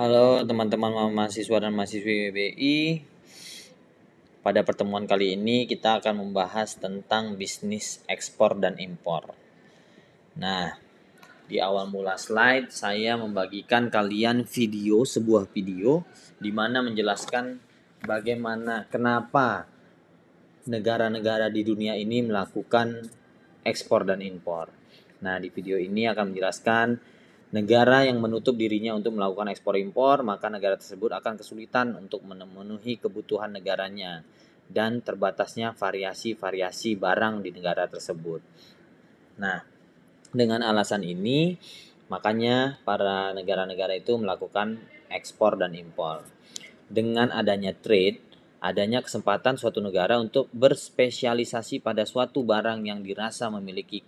Halo teman-teman mahasiswa dan mahasiswi WBI. Pada pertemuan kali ini kita akan membahas tentang bisnis ekspor dan impor. Nah, di awal mula slide saya membagikan kalian video, sebuah video di mana menjelaskan bagaimana kenapa negara-negara di dunia ini melakukan ekspor dan impor. Nah, di video ini akan menjelaskan negara yang menutup dirinya untuk melakukan ekspor impor, maka negara tersebut akan kesulitan untuk memenuhi kebutuhan negaranya dan terbatasnya variasi-variasi barang di negara tersebut. Nah, dengan alasan ini, makanya para negara-negara itu melakukan ekspor dan impor. Dengan adanya trade, adanya kesempatan suatu negara untuk berspesialisasi pada suatu barang yang dirasa memiliki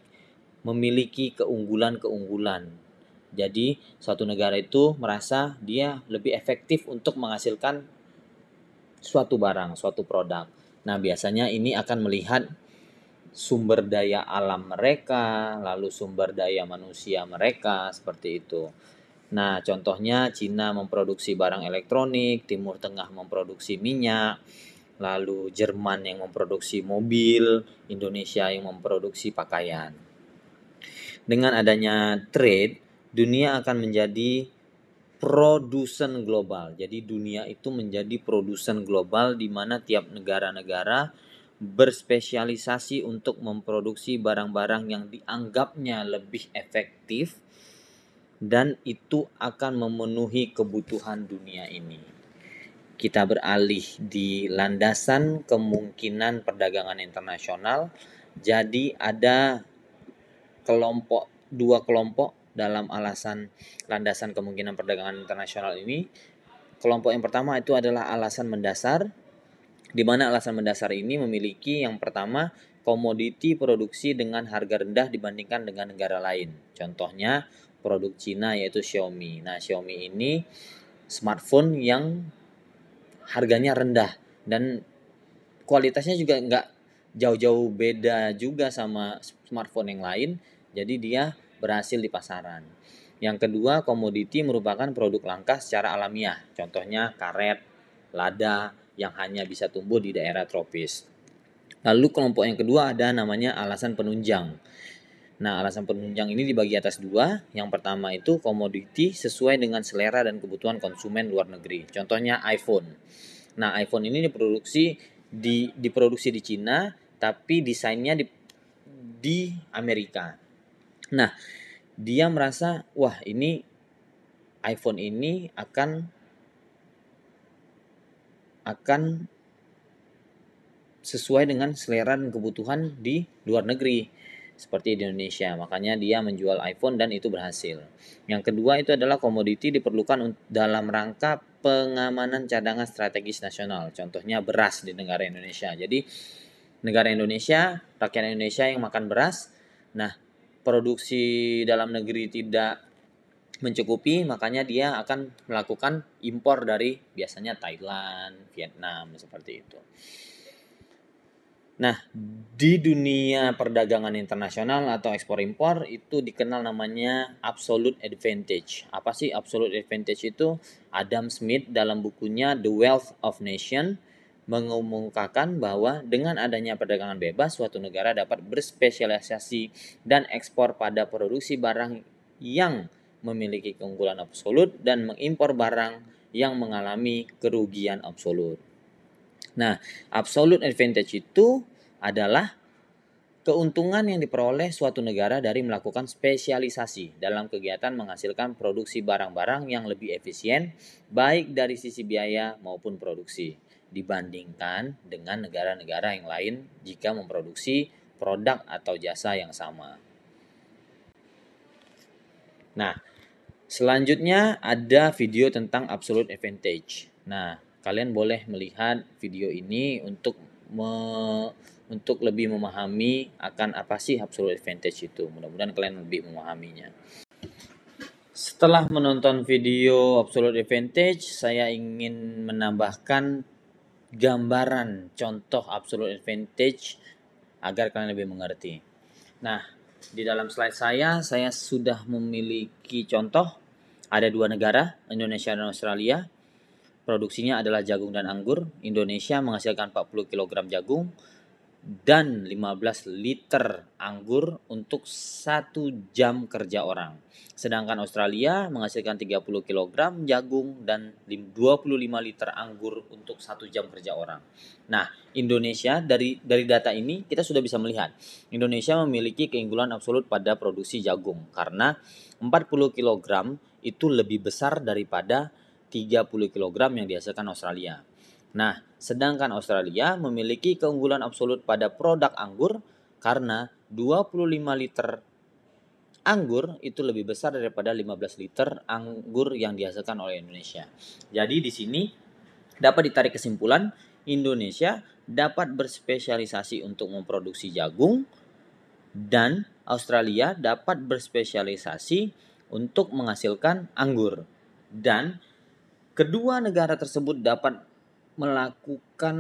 memiliki keunggulan-keunggulan jadi suatu negara itu merasa dia lebih efektif untuk menghasilkan suatu barang, suatu produk. Nah, biasanya ini akan melihat sumber daya alam mereka, lalu sumber daya manusia mereka seperti itu. Nah, contohnya Cina memproduksi barang elektronik, Timur Tengah memproduksi minyak, lalu Jerman yang memproduksi mobil, Indonesia yang memproduksi pakaian. Dengan adanya trade, dunia akan menjadi produsen global. Jadi dunia itu menjadi produsen global di mana tiap negara-negara berspesialisasi untuk memproduksi barang-barang yang dianggapnya lebih efektif dan itu akan memenuhi kebutuhan dunia ini. Kita beralih di landasan kemungkinan perdagangan internasional. Jadi ada kelompok dua kelompok dalam alasan landasan kemungkinan perdagangan internasional ini. Kelompok yang pertama itu adalah alasan mendasar, di mana alasan mendasar ini memiliki yang pertama komoditi produksi dengan harga rendah dibandingkan dengan negara lain. Contohnya produk Cina yaitu Xiaomi. Nah, Xiaomi ini smartphone yang harganya rendah dan kualitasnya juga nggak jauh-jauh beda juga sama smartphone yang lain. Jadi dia berhasil di pasaran. Yang kedua, komoditi merupakan produk langka secara alamiah. Contohnya karet, lada yang hanya bisa tumbuh di daerah tropis. Lalu kelompok yang kedua ada namanya alasan penunjang. Nah, alasan penunjang ini dibagi atas dua. Yang pertama itu komoditi sesuai dengan selera dan kebutuhan konsumen luar negeri. Contohnya iPhone. Nah, iPhone ini diproduksi di diproduksi di Cina, tapi desainnya di di Amerika. Nah, dia merasa, wah ini iPhone ini akan akan sesuai dengan selera dan kebutuhan di luar negeri seperti di Indonesia. Makanya dia menjual iPhone dan itu berhasil. Yang kedua itu adalah komoditi diperlukan dalam rangka pengamanan cadangan strategis nasional. Contohnya beras di negara Indonesia. Jadi negara Indonesia, rakyat Indonesia yang makan beras. Nah, produksi dalam negeri tidak mencukupi, makanya dia akan melakukan impor dari biasanya Thailand, Vietnam seperti itu. Nah, di dunia perdagangan internasional atau ekspor impor itu dikenal namanya absolute advantage. Apa sih absolute advantage itu? Adam Smith dalam bukunya The Wealth of Nation mengumumkakan bahwa dengan adanya perdagangan bebas, suatu negara dapat berspesialisasi dan ekspor pada produksi barang yang memiliki keunggulan absolut dan mengimpor barang yang mengalami kerugian absolut. Nah, absolute advantage itu adalah keuntungan yang diperoleh suatu negara dari melakukan spesialisasi dalam kegiatan menghasilkan produksi barang-barang yang lebih efisien, baik dari sisi biaya maupun produksi dibandingkan dengan negara-negara yang lain jika memproduksi produk atau jasa yang sama. Nah, selanjutnya ada video tentang absolute advantage. Nah, kalian boleh melihat video ini untuk me, untuk lebih memahami akan apa sih absolute advantage itu. Mudah-mudahan kalian lebih memahaminya. Setelah menonton video absolute advantage, saya ingin menambahkan gambaran contoh absolute advantage agar kalian lebih mengerti. Nah, di dalam slide saya saya sudah memiliki contoh Ada dua negara, Indonesia dan Australia. Produksinya adalah jagung dan anggur. Indonesia menghasilkan 40 kg jagung dan 15 liter anggur untuk satu jam kerja orang. Sedangkan Australia menghasilkan 30 kg jagung dan 25 liter anggur untuk satu jam kerja orang. Nah, Indonesia dari dari data ini kita sudah bisa melihat Indonesia memiliki keunggulan absolut pada produksi jagung karena 40 kg itu lebih besar daripada 30 kg yang dihasilkan Australia. Nah, sedangkan Australia memiliki keunggulan absolut pada produk anggur karena 25 liter anggur itu lebih besar daripada 15 liter anggur yang dihasilkan oleh Indonesia. Jadi di sini dapat ditarik kesimpulan Indonesia dapat berspesialisasi untuk memproduksi jagung dan Australia dapat berspesialisasi untuk menghasilkan anggur dan Kedua negara tersebut dapat melakukan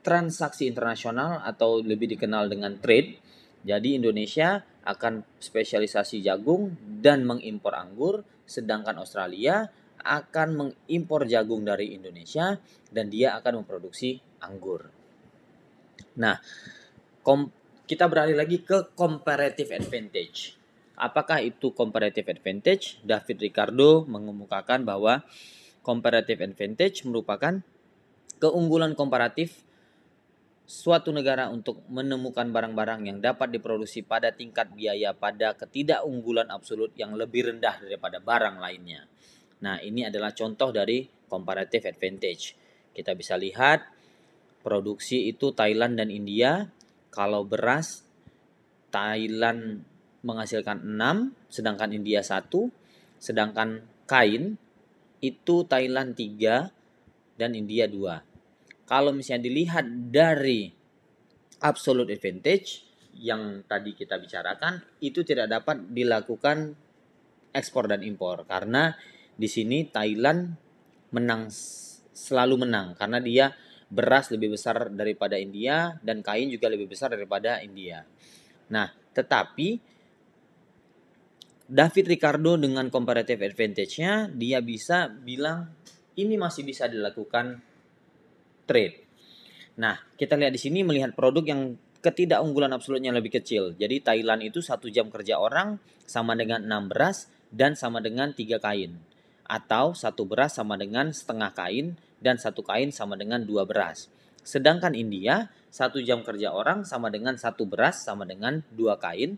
transaksi internasional atau lebih dikenal dengan trade. Jadi Indonesia akan spesialisasi jagung dan mengimpor anggur, sedangkan Australia akan mengimpor jagung dari Indonesia dan dia akan memproduksi anggur. Nah, kita beralih lagi ke comparative advantage. Apakah itu comparative advantage? David Ricardo mengemukakan bahwa comparative advantage merupakan keunggulan komparatif suatu negara untuk menemukan barang-barang yang dapat diproduksi pada tingkat biaya pada ketidakunggulan absolut yang lebih rendah daripada barang lainnya. Nah, ini adalah contoh dari comparative advantage. Kita bisa lihat produksi itu Thailand dan India. Kalau beras Thailand menghasilkan 6, sedangkan India 1, sedangkan kain itu Thailand 3 dan India 2. Kalau misalnya dilihat dari absolute advantage yang tadi kita bicarakan itu tidak dapat dilakukan ekspor dan impor karena di sini Thailand menang selalu menang karena dia beras lebih besar daripada India dan kain juga lebih besar daripada India. Nah, tetapi David Ricardo dengan comparative advantage-nya dia bisa bilang ini masih bisa dilakukan trade. Nah, kita lihat di sini melihat produk yang ketidakunggulan absolutnya lebih kecil. Jadi Thailand itu satu jam kerja orang sama dengan 6 beras dan sama dengan tiga kain. Atau satu beras sama dengan setengah kain dan satu kain sama dengan dua beras. Sedangkan India satu jam kerja orang sama dengan satu beras sama dengan dua kain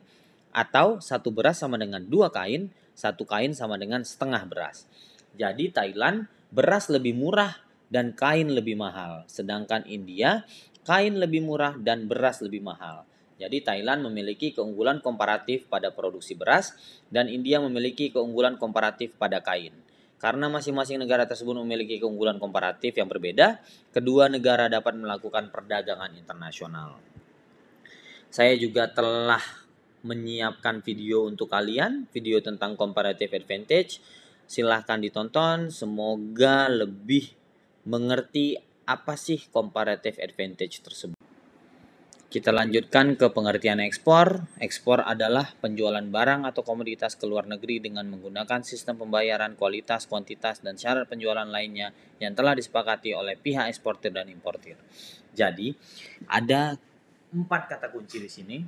atau satu beras sama dengan dua kain, satu kain sama dengan setengah beras. Jadi Thailand beras lebih murah dan kain lebih mahal, sedangkan India kain lebih murah dan beras lebih mahal. Jadi Thailand memiliki keunggulan komparatif pada produksi beras dan India memiliki keunggulan komparatif pada kain. Karena masing-masing negara tersebut memiliki keunggulan komparatif yang berbeda, kedua negara dapat melakukan perdagangan internasional. Saya juga telah menyiapkan video untuk kalian, video tentang comparative advantage. Silahkan ditonton, semoga lebih mengerti apa sih comparative advantage tersebut. Kita lanjutkan ke pengertian ekspor. Ekspor adalah penjualan barang atau komoditas ke luar negeri dengan menggunakan sistem pembayaran kualitas, kuantitas, dan syarat penjualan lainnya yang telah disepakati oleh pihak eksportir dan importir. Jadi, ada empat kata kunci di sini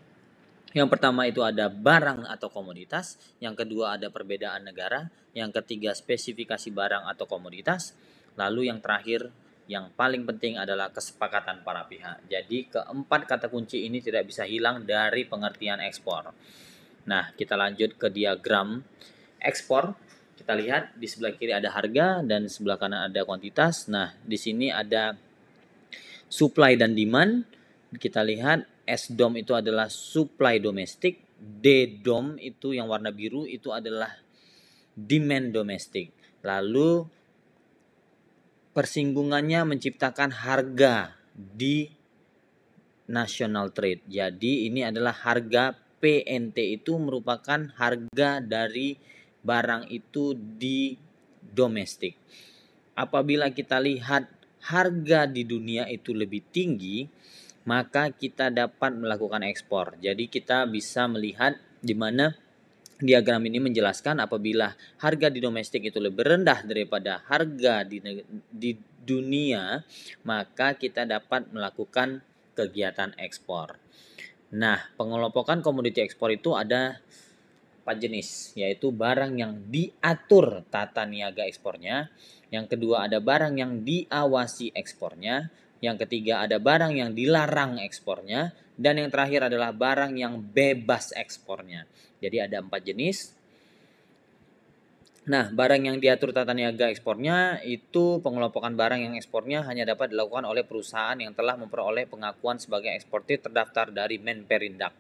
yang pertama itu ada barang atau komoditas, yang kedua ada perbedaan negara, yang ketiga spesifikasi barang atau komoditas, lalu yang terakhir yang paling penting adalah kesepakatan para pihak. Jadi keempat kata kunci ini tidak bisa hilang dari pengertian ekspor. Nah, kita lanjut ke diagram ekspor. Kita lihat di sebelah kiri ada harga dan sebelah kanan ada kuantitas. Nah, di sini ada supply dan demand. Kita lihat S dom itu adalah supply domestik, D dom itu yang warna biru itu adalah demand domestik. Lalu persinggungannya menciptakan harga di national trade. Jadi ini adalah harga PNT itu merupakan harga dari barang itu di domestik. Apabila kita lihat harga di dunia itu lebih tinggi, maka kita dapat melakukan ekspor. Jadi kita bisa melihat di mana Diagram ini menjelaskan apabila harga di domestik itu lebih rendah daripada harga di, di dunia, maka kita dapat melakukan kegiatan ekspor. Nah, pengelompokan komoditi ekspor itu ada empat jenis, yaitu barang yang diatur tata niaga ekspornya, yang kedua ada barang yang diawasi ekspornya, yang ketiga ada barang yang dilarang ekspornya, dan yang terakhir adalah barang yang bebas ekspornya. Jadi ada empat jenis. Nah, barang yang diatur tata niaga ekspornya itu pengelompokan barang yang ekspornya hanya dapat dilakukan oleh perusahaan yang telah memperoleh pengakuan sebagai eksportir terdaftar dari Menperindak.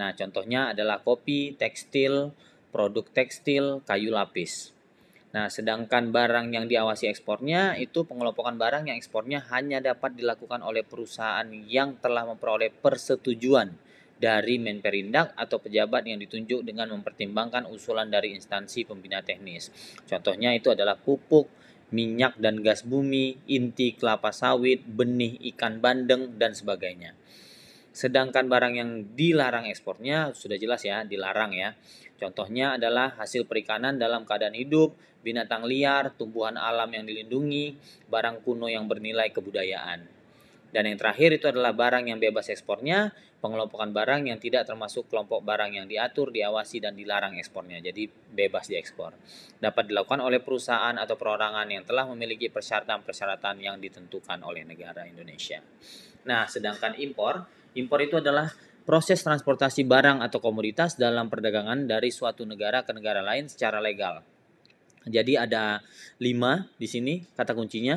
Nah, contohnya adalah kopi, tekstil, produk tekstil, kayu lapis. Nah, sedangkan barang yang diawasi ekspornya itu pengelompokan barang yang ekspornya hanya dapat dilakukan oleh perusahaan yang telah memperoleh persetujuan dari Menperindak atau pejabat yang ditunjuk dengan mempertimbangkan usulan dari instansi pembina teknis. Contohnya itu adalah pupuk, minyak dan gas bumi, inti kelapa sawit, benih ikan bandeng, dan sebagainya. Sedangkan barang yang dilarang ekspornya sudah jelas ya, dilarang ya. Contohnya adalah hasil perikanan dalam keadaan hidup, binatang liar, tumbuhan alam yang dilindungi, barang kuno yang bernilai kebudayaan. Dan yang terakhir itu adalah barang yang bebas ekspornya, pengelompokan barang yang tidak termasuk kelompok barang yang diatur, diawasi, dan dilarang ekspornya. Jadi bebas diekspor. Dapat dilakukan oleh perusahaan atau perorangan yang telah memiliki persyaratan-persyaratan yang ditentukan oleh negara Indonesia. Nah, sedangkan impor, impor itu adalah proses transportasi barang atau komoditas dalam perdagangan dari suatu negara ke negara lain secara legal. Jadi ada lima di sini kata kuncinya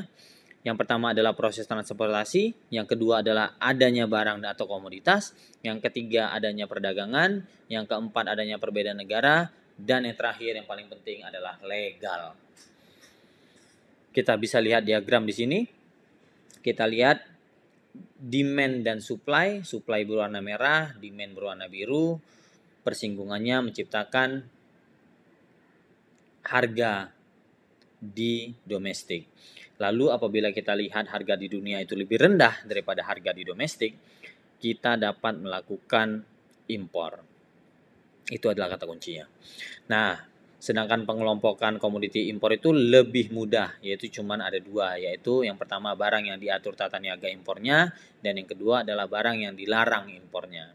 yang pertama adalah proses transportasi, yang kedua adalah adanya barang atau komoditas, yang ketiga adanya perdagangan, yang keempat adanya perbedaan negara, dan yang terakhir yang paling penting adalah legal. Kita bisa lihat diagram di sini. Kita lihat demand dan supply, supply berwarna merah, demand berwarna biru. Persinggungannya menciptakan harga di domestik. Lalu apabila kita lihat harga di dunia itu lebih rendah daripada harga di domestik, kita dapat melakukan impor. Itu adalah kata kuncinya. Nah, sedangkan pengelompokan komoditi impor itu lebih mudah, yaitu cuma ada dua, yaitu yang pertama barang yang diatur tata niaga impornya, dan yang kedua adalah barang yang dilarang impornya.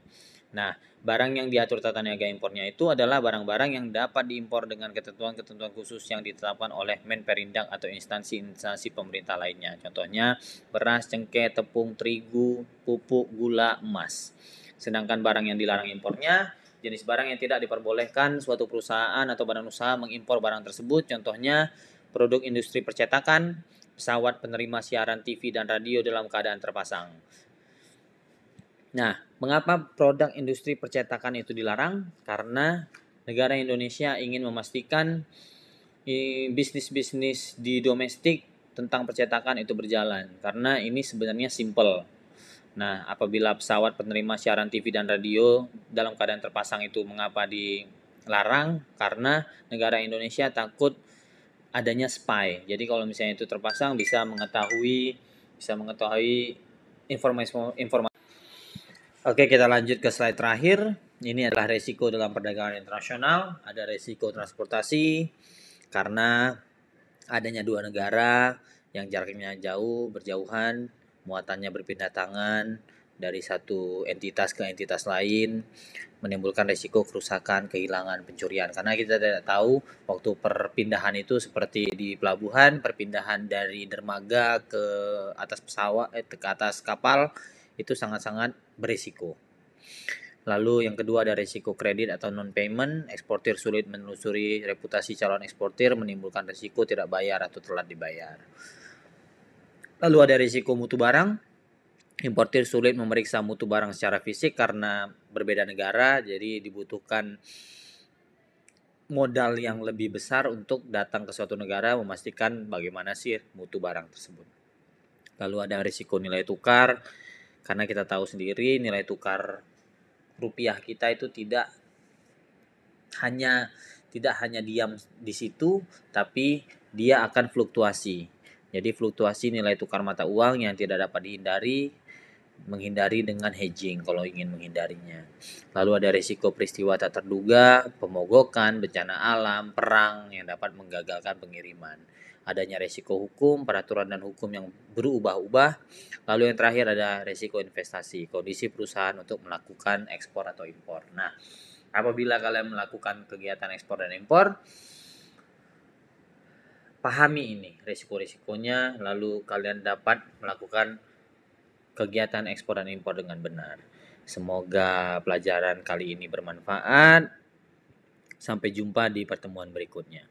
Nah, barang yang diatur tata niaga impornya itu adalah barang-barang yang dapat diimpor dengan ketentuan-ketentuan khusus yang ditetapkan oleh Menperindak atau instansi-instansi pemerintah lainnya. Contohnya beras, cengkeh, tepung, terigu, pupuk, gula, emas. Sedangkan barang yang dilarang impornya jenis barang yang tidak diperbolehkan suatu perusahaan atau badan usaha mengimpor barang tersebut. Contohnya produk industri percetakan, pesawat penerima siaran TV dan radio dalam keadaan terpasang. Nah, mengapa produk industri percetakan itu dilarang? Karena negara Indonesia ingin memastikan bisnis-bisnis di domestik tentang percetakan itu berjalan. Karena ini sebenarnya simple. Nah, apabila pesawat penerima siaran TV dan radio dalam keadaan terpasang itu mengapa dilarang? Karena negara Indonesia takut adanya spy. Jadi kalau misalnya itu terpasang bisa mengetahui bisa mengetahui informasi informasi Oke, kita lanjut ke slide terakhir. Ini adalah resiko dalam perdagangan internasional. Ada resiko transportasi karena adanya dua negara yang jaraknya jauh, berjauhan, muatannya berpindah tangan dari satu entitas ke entitas lain, menimbulkan resiko kerusakan, kehilangan, pencurian. Karena kita tidak tahu waktu perpindahan itu seperti di pelabuhan, perpindahan dari dermaga ke atas pesawat, eh, ke atas kapal itu sangat-sangat berisiko. Lalu yang kedua ada risiko kredit atau non payment, eksportir sulit menelusuri reputasi calon eksportir menimbulkan risiko tidak bayar atau telat dibayar. Lalu ada risiko mutu barang, importir sulit memeriksa mutu barang secara fisik karena berbeda negara, jadi dibutuhkan modal yang lebih besar untuk datang ke suatu negara memastikan bagaimana sih mutu barang tersebut. Lalu ada risiko nilai tukar, karena kita tahu sendiri nilai tukar rupiah kita itu tidak hanya tidak hanya diam di situ tapi dia akan fluktuasi. Jadi fluktuasi nilai tukar mata uang yang tidak dapat dihindari menghindari dengan hedging kalau ingin menghindarinya. Lalu ada risiko peristiwa tak terduga, pemogokan, bencana alam, perang yang dapat menggagalkan pengiriman. Adanya risiko hukum, peraturan dan hukum yang berubah-ubah. Lalu yang terakhir ada risiko investasi, kondisi perusahaan untuk melakukan ekspor atau impor. Nah, apabila kalian melakukan kegiatan ekspor dan impor, pahami ini risiko-risikonya, lalu kalian dapat melakukan kegiatan ekspor dan impor dengan benar. Semoga pelajaran kali ini bermanfaat. Sampai jumpa di pertemuan berikutnya.